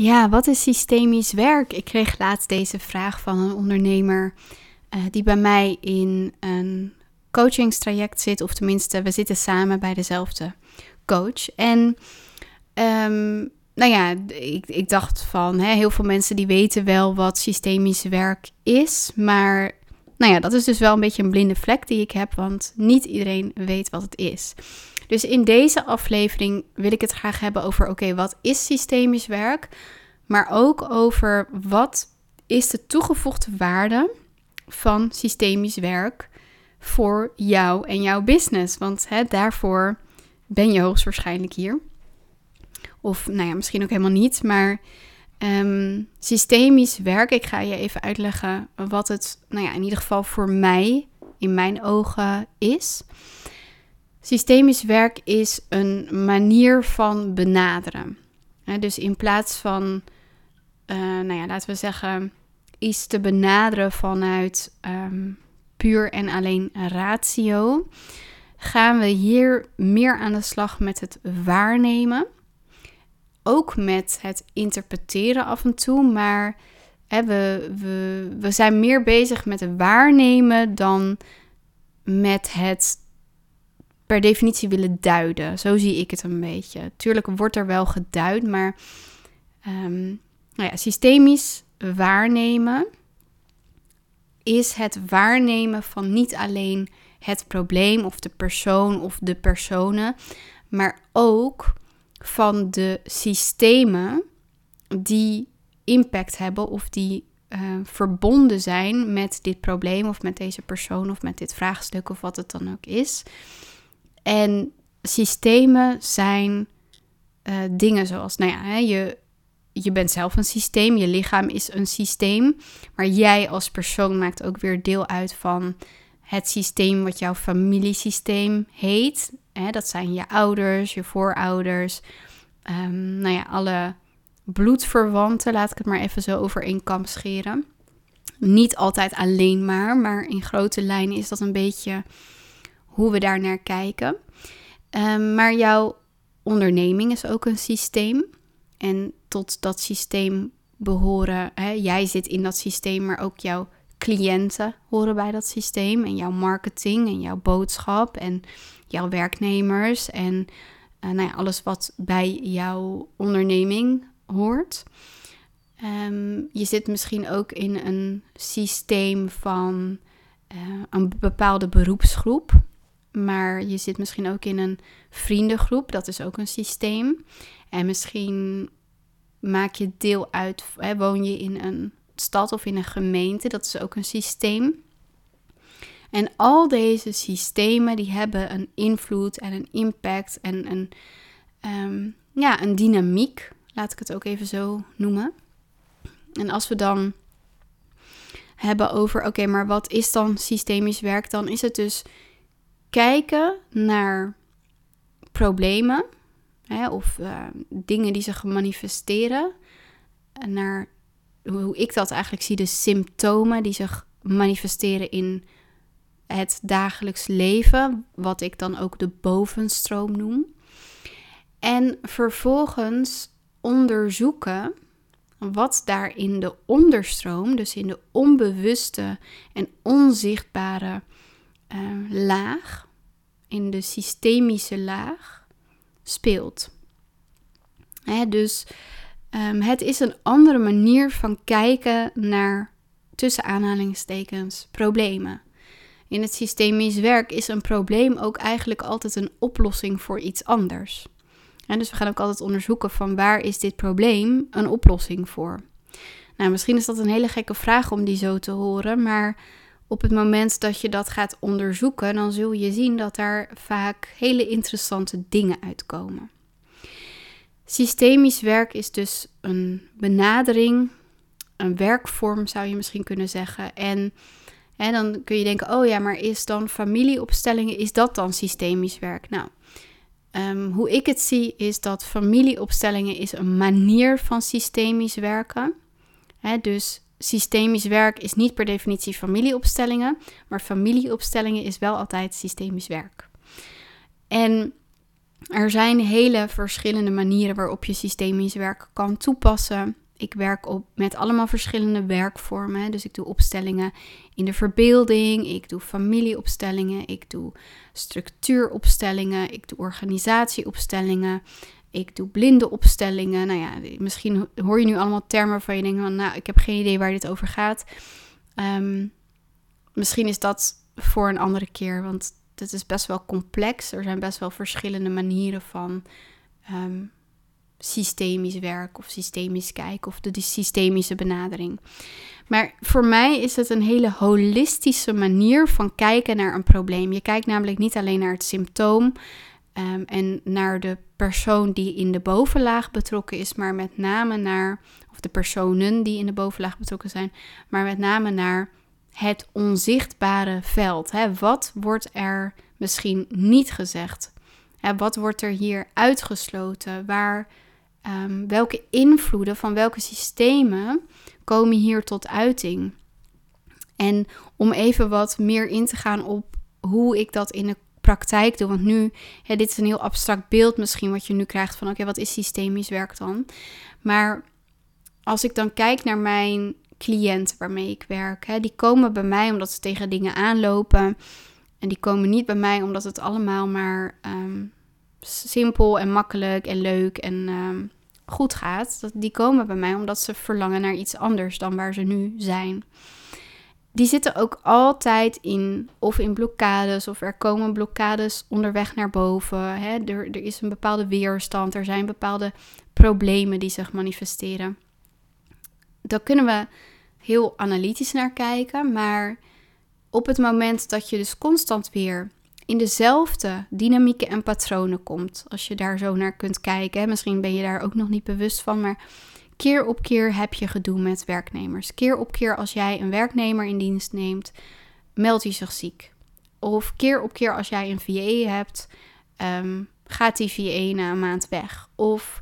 Ja, wat is systemisch werk? Ik kreeg laatst deze vraag van een ondernemer uh, die bij mij in een coachingstraject zit, of tenminste, we zitten samen bij dezelfde coach. En um, nou ja, ik, ik dacht van hè, heel veel mensen die weten wel wat systemisch werk is, maar nou ja, dat is dus wel een beetje een blinde vlek die ik heb, want niet iedereen weet wat het is. Dus in deze aflevering wil ik het graag hebben over: oké, wat is systemisch werk? Maar ook over wat is de toegevoegde waarde van systemisch werk voor jou en jouw business? Want hè, daarvoor ben je hoogstwaarschijnlijk hier. Of nou ja, misschien ook helemaal niet. Maar um, systemisch werk, ik ga je even uitleggen wat het, nou ja, in ieder geval voor mij, in mijn ogen, is. Systemisch werk is een manier van benaderen. dus in plaats van, uh, nou ja, laten we zeggen, iets te benaderen vanuit um, puur en alleen ratio, gaan we hier meer aan de slag met het waarnemen. Ook met het interpreteren af en toe, maar we, we, we zijn meer bezig met het waarnemen dan met het per definitie willen duiden. Zo zie ik het een beetje. Tuurlijk wordt er wel geduid, maar um, nou ja, systemisch waarnemen is het waarnemen van niet alleen het probleem of de persoon of de personen, maar ook van de systemen die impact hebben of die uh, verbonden zijn met dit probleem of met deze persoon of met dit vraagstuk of wat het dan ook is. En systemen zijn uh, dingen zoals, nou ja, je, je bent zelf een systeem, je lichaam is een systeem, maar jij als persoon maakt ook weer deel uit van het systeem wat jouw familiesysteem heet. Hè, dat zijn je ouders, je voorouders, um, nou ja, alle bloedverwanten, laat ik het maar even zo over één kam scheren. Niet altijd alleen maar, maar in grote lijnen is dat een beetje hoe we daar naar kijken. Um, maar jouw onderneming is ook een systeem. En tot dat systeem behoren, hè, jij zit in dat systeem, maar ook jouw cliënten horen bij dat systeem. En jouw marketing en jouw boodschap en jouw werknemers en uh, nou ja, alles wat bij jouw onderneming hoort. Um, je zit misschien ook in een systeem van uh, een bepaalde beroepsgroep. Maar je zit misschien ook in een vriendengroep, dat is ook een systeem. En misschien maak je deel uit, hè, woon je in een stad of in een gemeente, dat is ook een systeem. En al deze systemen die hebben een invloed en een impact en een, um, ja, een dynamiek, laat ik het ook even zo noemen. En als we dan hebben over, oké, maar wat is dan systemisch werk? Dan is het dus kijken naar problemen hè, of uh, dingen die zich manifesteren, naar hoe ik dat eigenlijk zie, de symptomen die zich manifesteren in het dagelijks leven, wat ik dan ook de bovenstroom noem. En vervolgens onderzoeken wat daar in de onderstroom, dus in de onbewuste en onzichtbare uh, laag, in de systemische laag, speelt. Hè, dus um, het is een andere manier van kijken naar tussen aanhalingstekens problemen. In het systemisch werk is een probleem ook eigenlijk altijd een oplossing voor iets anders. En dus we gaan ook altijd onderzoeken van waar is dit probleem een oplossing voor. Nou, misschien is dat een hele gekke vraag om die zo te horen, maar op het moment dat je dat gaat onderzoeken, dan zul je zien dat daar vaak hele interessante dingen uitkomen. Systemisch werk is dus een benadering, een werkvorm zou je misschien kunnen zeggen. En dan kun je denken, oh ja, maar is dan familieopstellingen, is dat dan systemisch werk? Nou, um, hoe ik het zie is dat familieopstellingen is een manier van systemisch werken. Hè, dus systemisch werk is niet per definitie familieopstellingen, maar familieopstellingen is wel altijd systemisch werk. En Er zijn hele verschillende manieren waarop je systemisch werk kan toepassen. Ik werk op, met allemaal verschillende werkvormen. Dus ik doe opstellingen in de verbeelding, ik doe familieopstellingen, ik doe structuuropstellingen, ik doe organisatieopstellingen, ik doe blinde opstellingen. Nou ja, misschien hoor je nu allemaal termen waarvan je denkt van, nou, ik heb geen idee waar dit over gaat. Ehm, misschien is dat voor een andere keer, want het is best wel complex. Er zijn best wel verschillende manieren van ehm, systemisch werk of systemisch kijken of de systemische benadering. Maar voor mij is het een hele holistische manier van kijken naar een probleem. Je kijkt namelijk niet alleen naar het symptoom ehm, en naar de persoon die in de bovenlaag betrokken is, maar met name naar, of de personen die in de bovenlaag betrokken zijn, maar met name naar het onzichtbare veld. Hè? Wat wordt er misschien niet gezegd? Hè, wat wordt er hier uitgesloten? Waar, ehm, welke invloeden van welke systemen komen hier tot uiting? En om even wat meer in te gaan op hoe ik dat in de praktijk doe. Want nu, dit is een heel abstract beeld misschien wat je nu krijgt van oké, wat is systemisch werk dan? Maar als ik dan kijk naar mijn cliënten waarmee ik werk. Hè, die komen bij mij omdat ze tegen dingen aanlopen. En die komen niet bij mij omdat het allemaal maar ehm, simpel en makkelijk en leuk en ehm, goed gaat. Die komen bij mij omdat ze verlangen naar iets anders dan waar ze nu zijn. Die zitten ook altijd in, of in blokkades, of er komen blokkades onderweg naar boven. Hè. Er, er is een bepaalde weerstand, er zijn bepaalde problemen die zich manifesteren. Dan kunnen we heel analytisch naar kijken. Maar op het moment dat je dus constant weer in dezelfde dynamieken en patronen komt, als je daar zo naar kunt kijken, misschien ben je daar ook nog niet bewust van, maar keer op keer heb je gedoe met werknemers. Keer op keer als jij een werknemer in dienst neemt, meldt hij zich ziek. Of keer op keer als jij een VA hebt, ehm, gaat die VA na een maand weg. Of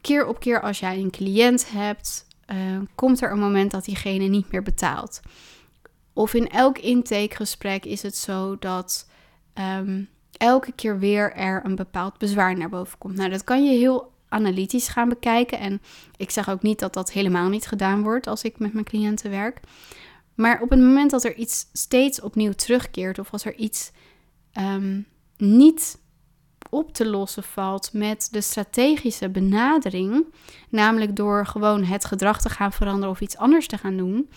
keer op keer als jij een cliënt hebt, uh, komt er een moment dat diegene niet meer betaalt. Of in elk intakegesprek is het zo dat ehm, elke keer weer er een bepaald bezwaar naar boven komt. Nou, dat kan je heel analytisch gaan bekijken. En ik zeg ook niet dat dat helemaal niet gedaan wordt als ik met mijn cliënten werk. Maar op het moment dat er iets steeds opnieuw terugkeert, of als er iets um, niet op te lossen valt met de strategische benadering, namelijk door gewoon het gedrag te gaan veranderen of iets anders te gaan doen.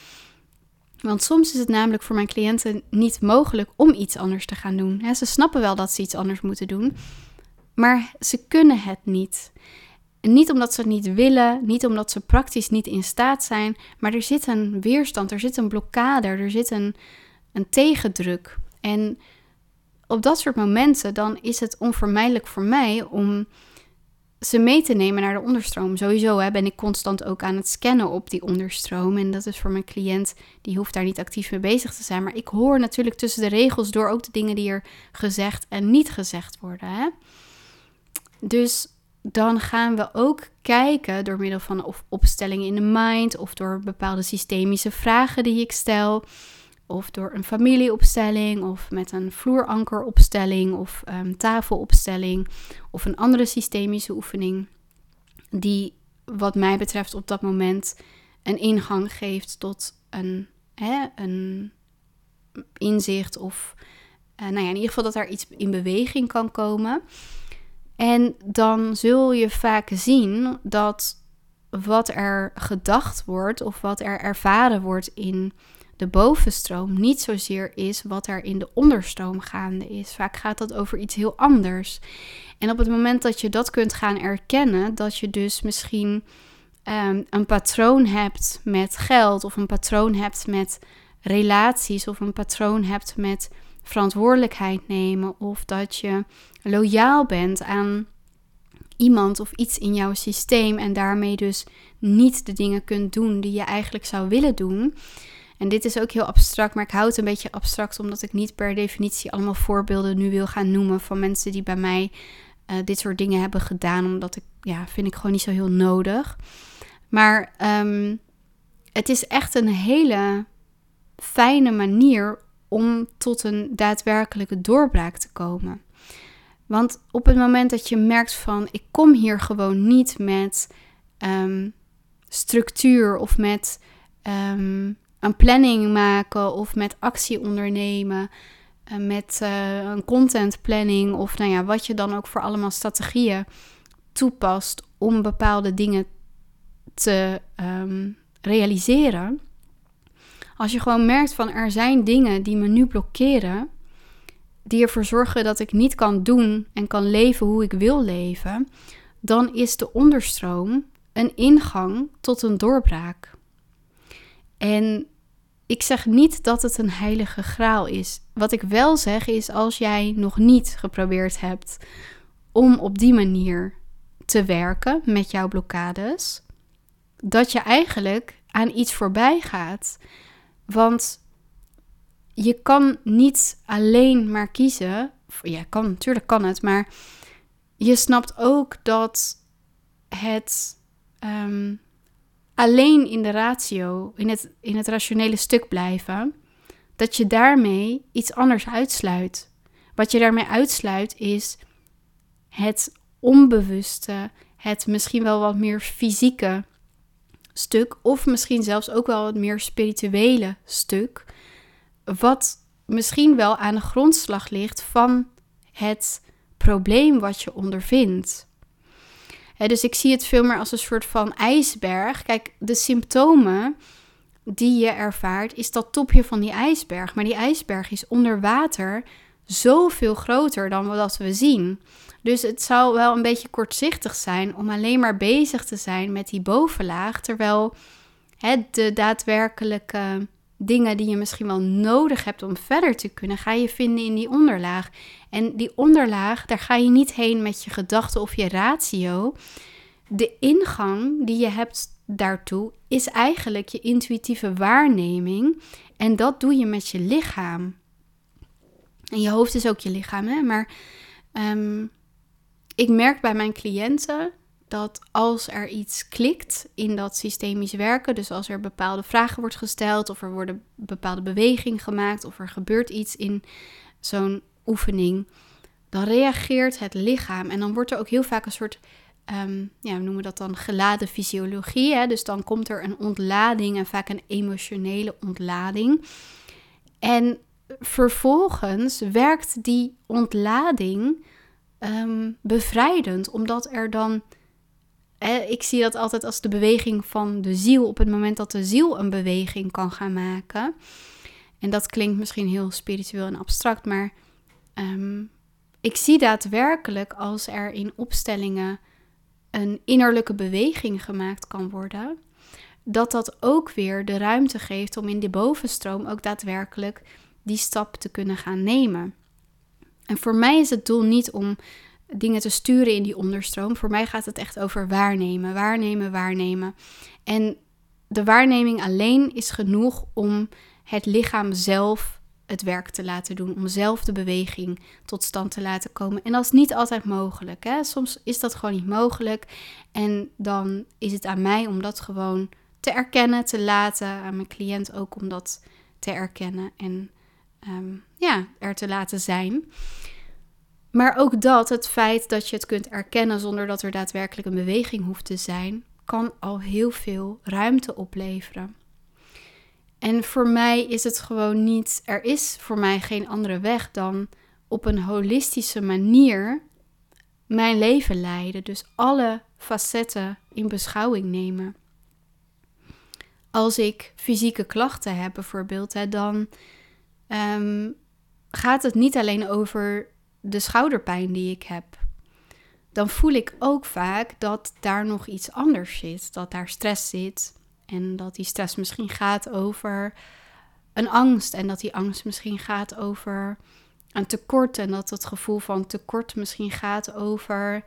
Want soms is het namelijk voor mijn cliënten niet mogelijk om iets anders te gaan doen. Ze snappen wel dat ze iets anders moeten doen, maar ze kunnen het niet. Niet omdat ze het niet willen, niet omdat ze praktisch niet in staat zijn, maar er zit een weerstand, er zit een blokkade, er zit een, een tegendruk. En op dat soort momenten, dan is het onvermijdelijk voor mij om ze mee te nemen naar de onderstroom. Sowieso hè, ben ik constant ook aan het scannen op die onderstroom. En dat is voor mijn cliënt, die hoeft daar niet actief mee bezig te zijn. Maar ik hoor natuurlijk tussen de regels door ook de dingen die er gezegd en niet gezegd worden. Hè? Dus dan gaan we ook kijken door middel van of opstellingen in de mind of door bepaalde systemische vragen die ik stel of door een familieopstelling, of met een vloerankeropstelling, of um, tafelopstelling, of een andere systemische oefening, die wat mij betreft op dat moment een ingang geeft tot een, hè, een inzicht of uh, nou ja, in ieder geval dat er iets in beweging kan komen. En dan zul je vaak zien dat wat er gedacht wordt of wat er ervaren wordt in de bovenstroom niet zozeer is wat er in de onderstroom gaande is. Vaak gaat dat over iets heel anders. En op het moment dat je dat kunt gaan erkennen, dat je dus misschien um, een patroon hebt met geld, of een patroon hebt met relaties, of een patroon hebt met verantwoordelijkheid nemen, of dat je loyaal bent aan iemand of iets in jouw systeem en daarmee dus niet de dingen kunt doen die je eigenlijk zou willen doen en dit is ook heel abstract, maar ik houd het een beetje abstract omdat ik niet per definitie allemaal voorbeelden nu wil gaan noemen van mensen die bij mij uh, dit soort dingen hebben gedaan, omdat ik, ja, vind ik gewoon niet zo heel nodig. Maar um, het is echt een hele fijne manier om tot een daadwerkelijke doorbraak te komen. Want op het moment dat je merkt van ik kom hier gewoon niet met ehm, structuur of met um, een planning maken of met actie ondernemen, uh, met uh, een content planning of nou ja, wat je dan ook voor allemaal strategieën toepast om bepaalde dingen te um, realiseren. Als je gewoon merkt van er zijn dingen die me nu blokkeren, die ervoor zorgen dat ik niet kan doen en kan leven hoe ik wil leven, dan is de onderstroom een ingang tot een doorbraak. En ik zeg niet dat het een heilige graal is. Wat ik wel zeg is als jij nog niet geprobeerd hebt om op die manier te werken met jouw blokkades, dat je eigenlijk aan iets voorbij gaat. Want je kan niet alleen maar kiezen. Ja, kan, natuurlijk kan het, maar je snapt ook dat het ehm, alleen in de ratio, in het, in het rationele stuk blijven, dat je daarmee iets anders uitsluit. Wat je daarmee uitsluit is het onbewuste, het misschien wel wat meer fysieke stuk, of misschien zelfs ook wel wat meer spirituele stuk, wat misschien wel aan de grondslag ligt van het probleem wat je ondervindt. dus ik zie het veel meer als een soort van ijsberg. Kijk, de symptomen die je ervaart, is dat topje van die ijsberg. Maar die ijsberg is onder water zoveel groter dan wat we zien. Dus het zou wel een beetje kortzichtig zijn om alleen maar bezig te zijn met die bovenlaag, terwijl hè, de daadwerkelijke dingen die je misschien wel nodig hebt om verder te kunnen, ga je vinden in die onderlaag. En die onderlaag, daar ga je niet heen met je gedachten of je ratio. De ingang die je hebt daartoe is eigenlijk je intuïtieve waarneming. En dat doe je met je lichaam. En je hoofd is ook je lichaam, hè? Maar ehm, ik merk bij mijn cliënten dat als er iets klikt in dat systemisch werken, dus als er bepaalde vragen wordt gesteld of er worden bepaalde bewegingen gemaakt of er gebeurt iets in zo'n oefening, dan reageert het lichaam en dan wordt er ook heel vaak een soort, um, ja, we noemen dat dan geladen fysiologie. Hè? Dus dan komt er een ontlading en vaak een emotionele ontlading. En vervolgens werkt die ontlading um, bevrijdend, omdat er dan. ik zie dat altijd als de beweging van de ziel. Op het moment dat de ziel een beweging kan gaan maken. En dat klinkt misschien heel spiritueel en abstract, maar ehm, ik zie daadwerkelijk als er in opstellingen een innerlijke beweging gemaakt kan worden, dat dat ook weer de ruimte geeft om in de bovenstroom ook daadwerkelijk die stap te kunnen gaan nemen. En voor mij is het doel niet om dingen te sturen in die onderstroom. Voor mij gaat het echt over waarnemen, waarnemen, waarnemen. En de waarneming alleen is genoeg om het lichaam zelf het werk te laten doen, om zelf de beweging tot stand te laten komen. En dat is niet altijd mogelijk. Hè? Soms is dat gewoon niet mogelijk. En dan is het aan mij om dat gewoon te erkennen, te laten. Aan mijn cliënt ook om dat te erkennen. En Ehm, ja, er te laten zijn. Maar ook dat, het feit dat je het kunt erkennen zonder dat er daadwerkelijk een beweging hoeft te zijn, kan al heel veel ruimte opleveren. En voor mij is het gewoon niet, er is voor mij geen andere weg dan op een holistische manier mijn leven leiden. Dus alle facetten in beschouwing nemen. Als ik fysieke klachten heb bijvoorbeeld, hè, dan um, gaat het niet alleen over de schouderpijn die ik heb. Dan voel ik ook vaak dat daar nog iets anders zit. Dat daar stress zit. En dat die stress misschien gaat over een angst. En dat die angst misschien gaat over een tekort. En dat het gevoel van tekort misschien gaat over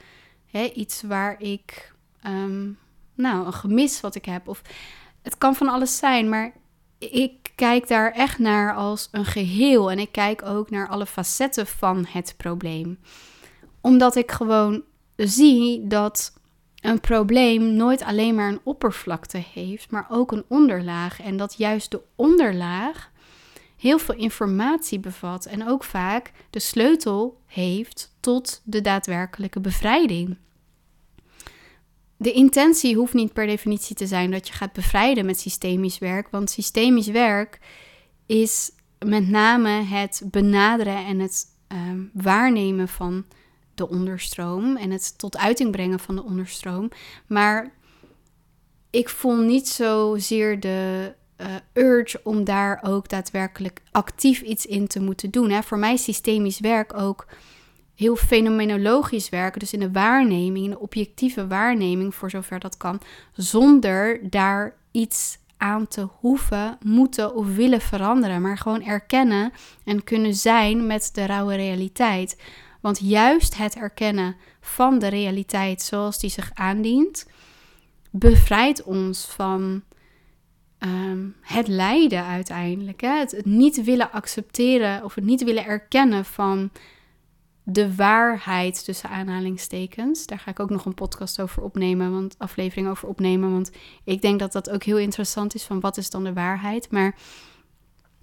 hè, iets waar ik, um, nou, een gemis wat ik heb. Of het kan van alles zijn, maar ik kijk daar echt naar als een geheel en ik kijk ook naar alle facetten van het probleem. Omdat ik gewoon zie dat een probleem nooit alleen maar een oppervlakte heeft, maar ook een onderlaag. En dat juist de onderlaag heel veel informatie bevat en ook vaak de sleutel heeft tot de daadwerkelijke bevrijding. De intentie hoeft niet per definitie te zijn dat je gaat bevrijden met systemisch werk, want systemisch werk is met name het benaderen en het ehm, waarnemen van de onderstroom en het tot uiting brengen van de onderstroom. Maar ik voel niet zozeer de uh, urge om daar ook daadwerkelijk actief iets in te moeten doen. Hè. Voor mij is systemisch werk ook heel fenomenologisch werken, dus in de waarneming, in de objectieve waarneming, voor zover dat kan, zonder daar iets aan te hoeven, moeten of willen veranderen, maar gewoon erkennen en kunnen zijn met de rauwe realiteit. Want juist het erkennen van de realiteit zoals die zich aandient, bevrijdt ons van Ehm, het lijden uiteindelijk. Hè? Het, niet willen accepteren of het niet willen erkennen van de waarheid tussen aanhalingstekens. Daar ga ik ook nog een podcast over opnemen, want aflevering over opnemen, want ik denk dat dat ook heel interessant is van wat is dan de waarheid. Maar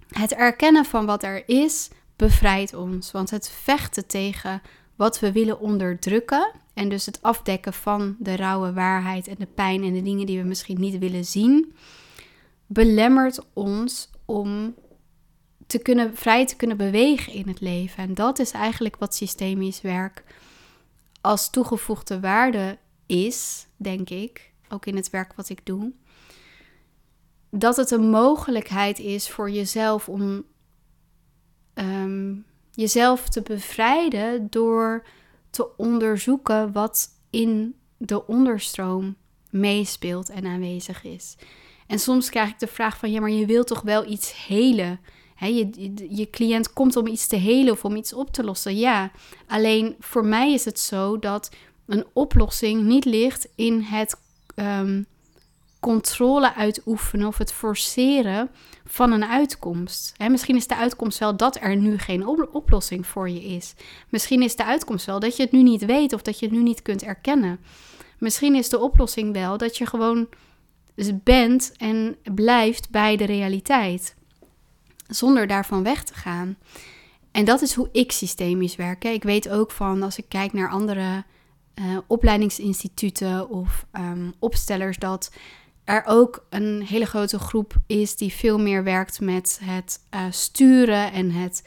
het erkennen van wat er is bevrijdt ons, want het vechten tegen wat we willen onderdrukken en dus het afdekken van de rauwe waarheid en de pijn en de dingen die we misschien niet willen zien belemmert ons om te kunnen, vrij te kunnen bewegen in het leven. En dat is eigenlijk wat systemisch werk als toegevoegde waarde is, denk ik, ook in het werk wat ik doe. Dat het een mogelijkheid is voor jezelf om ehm, jezelf te bevrijden door te onderzoeken wat in de onderstroom meespeelt en aanwezig is. En soms krijg ik de vraag van, ja, maar je wilt toch wel iets helen? Je, cliënt komt om iets te helen of om iets op te lossen. Ja, alleen voor mij is het zo dat een oplossing niet ligt in het um, controle uitoefenen of het forceren van een uitkomst. misschien is de uitkomst wel dat er nu geen oplossing voor je is. Misschien is de uitkomst wel dat je het nu niet weet of dat je het nu niet kunt erkennen. Misschien is de oplossing wel dat je gewoon bent en blijft bij de realiteit. Zonder daarvan weg te gaan. En dat is hoe ik systemisch werk. Ik weet ook van als ik kijk naar andere uh, opleidingsinstituten of um, opstellers dat er ook een hele grote groep is die veel meer werkt met het uh, sturen en het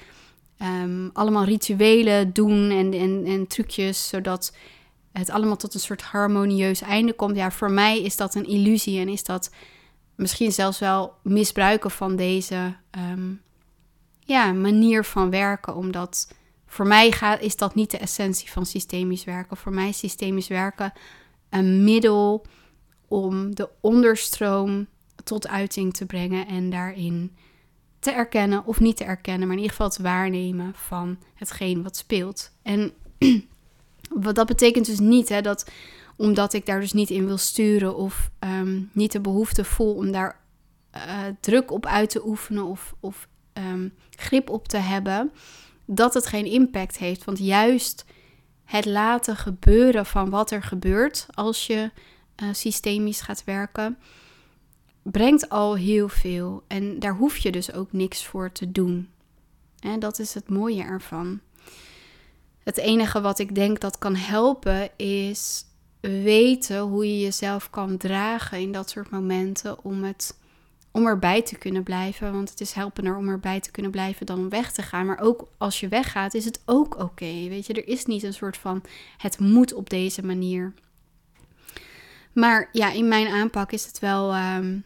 um, allemaal rituelen doen en, en, en trucjes, zodat het allemaal tot een soort harmonieus einde komt. Ja, voor mij is dat een illusie en is dat misschien zelfs wel misbruiken van deze ehm, ja, manier van werken. Omdat voor mij gaat, is dat niet de essentie van systemisch werken. Voor mij is systemisch werken een middel om de onderstroom tot uiting te brengen en daarin te erkennen of niet te erkennen, maar in ieder geval het waarnemen van hetgeen wat speelt. En Wat dat betekent dus niet hè, dat omdat ik daar dus niet in wil sturen of ehm, niet de behoefte voel om daar uh, druk op uit te oefenen of, of um, grip op te hebben, dat het geen impact heeft. Want juist het laten gebeuren van wat er gebeurt als je uh, systemisch gaat werken, brengt al heel veel. En daar hoef je dus ook niks voor te doen. En dat is het mooie ervan. Het enige wat ik denk dat kan helpen is weten hoe je jezelf kan dragen in dat soort momenten om, het, om erbij te kunnen blijven. Want het is helpender om erbij te kunnen blijven dan om weg te gaan. Maar ook als je weggaat is het ook oké. Weet je, er is niet een soort van het moet op deze manier. Maar ja, in mijn aanpak is het wel. Ehm,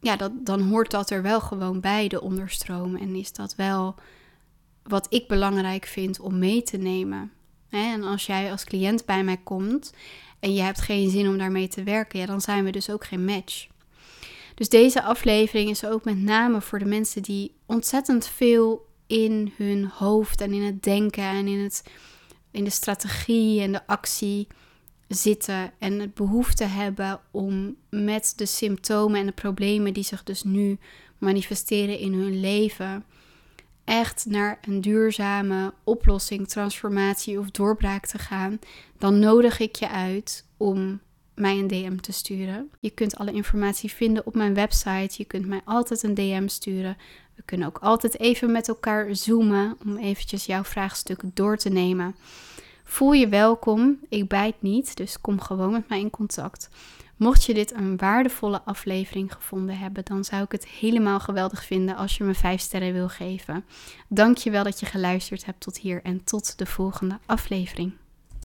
ja, dat, dan hoort dat er wel gewoon bij de onderstroom. En is dat wel wat ik belangrijk vind om mee te nemen. En als jij als cliënt bij mij komt en je hebt geen zin om daarmee te werken, ja, dan zijn we dus ook geen match. Dus deze aflevering is ook met name voor de mensen die ontzettend veel in hun hoofd en in het denken en in, het, in de strategie en de actie zitten en het behoefte hebben om met de symptomen en de problemen die zich dus nu manifesteren in hun leven echt naar een duurzame oplossing, transformatie of doorbraak te gaan, dan nodig ik je uit om mij een DM te sturen. Je kunt alle informatie vinden op mijn website. Je kunt mij altijd een DM sturen We kunnen ook altijd even met elkaar zoomen om eventjes jouw vraagstuk door te nemen. Voel je welkom, ik bijt niet, dus kom gewoon met mij in contact. Mocht je dit een waardevolle aflevering gevonden hebben, dan zou ik het helemaal geweldig vinden als je me 5 sterren wil geven. Dank je wel dat je geluisterd hebt tot hier en tot de volgende aflevering.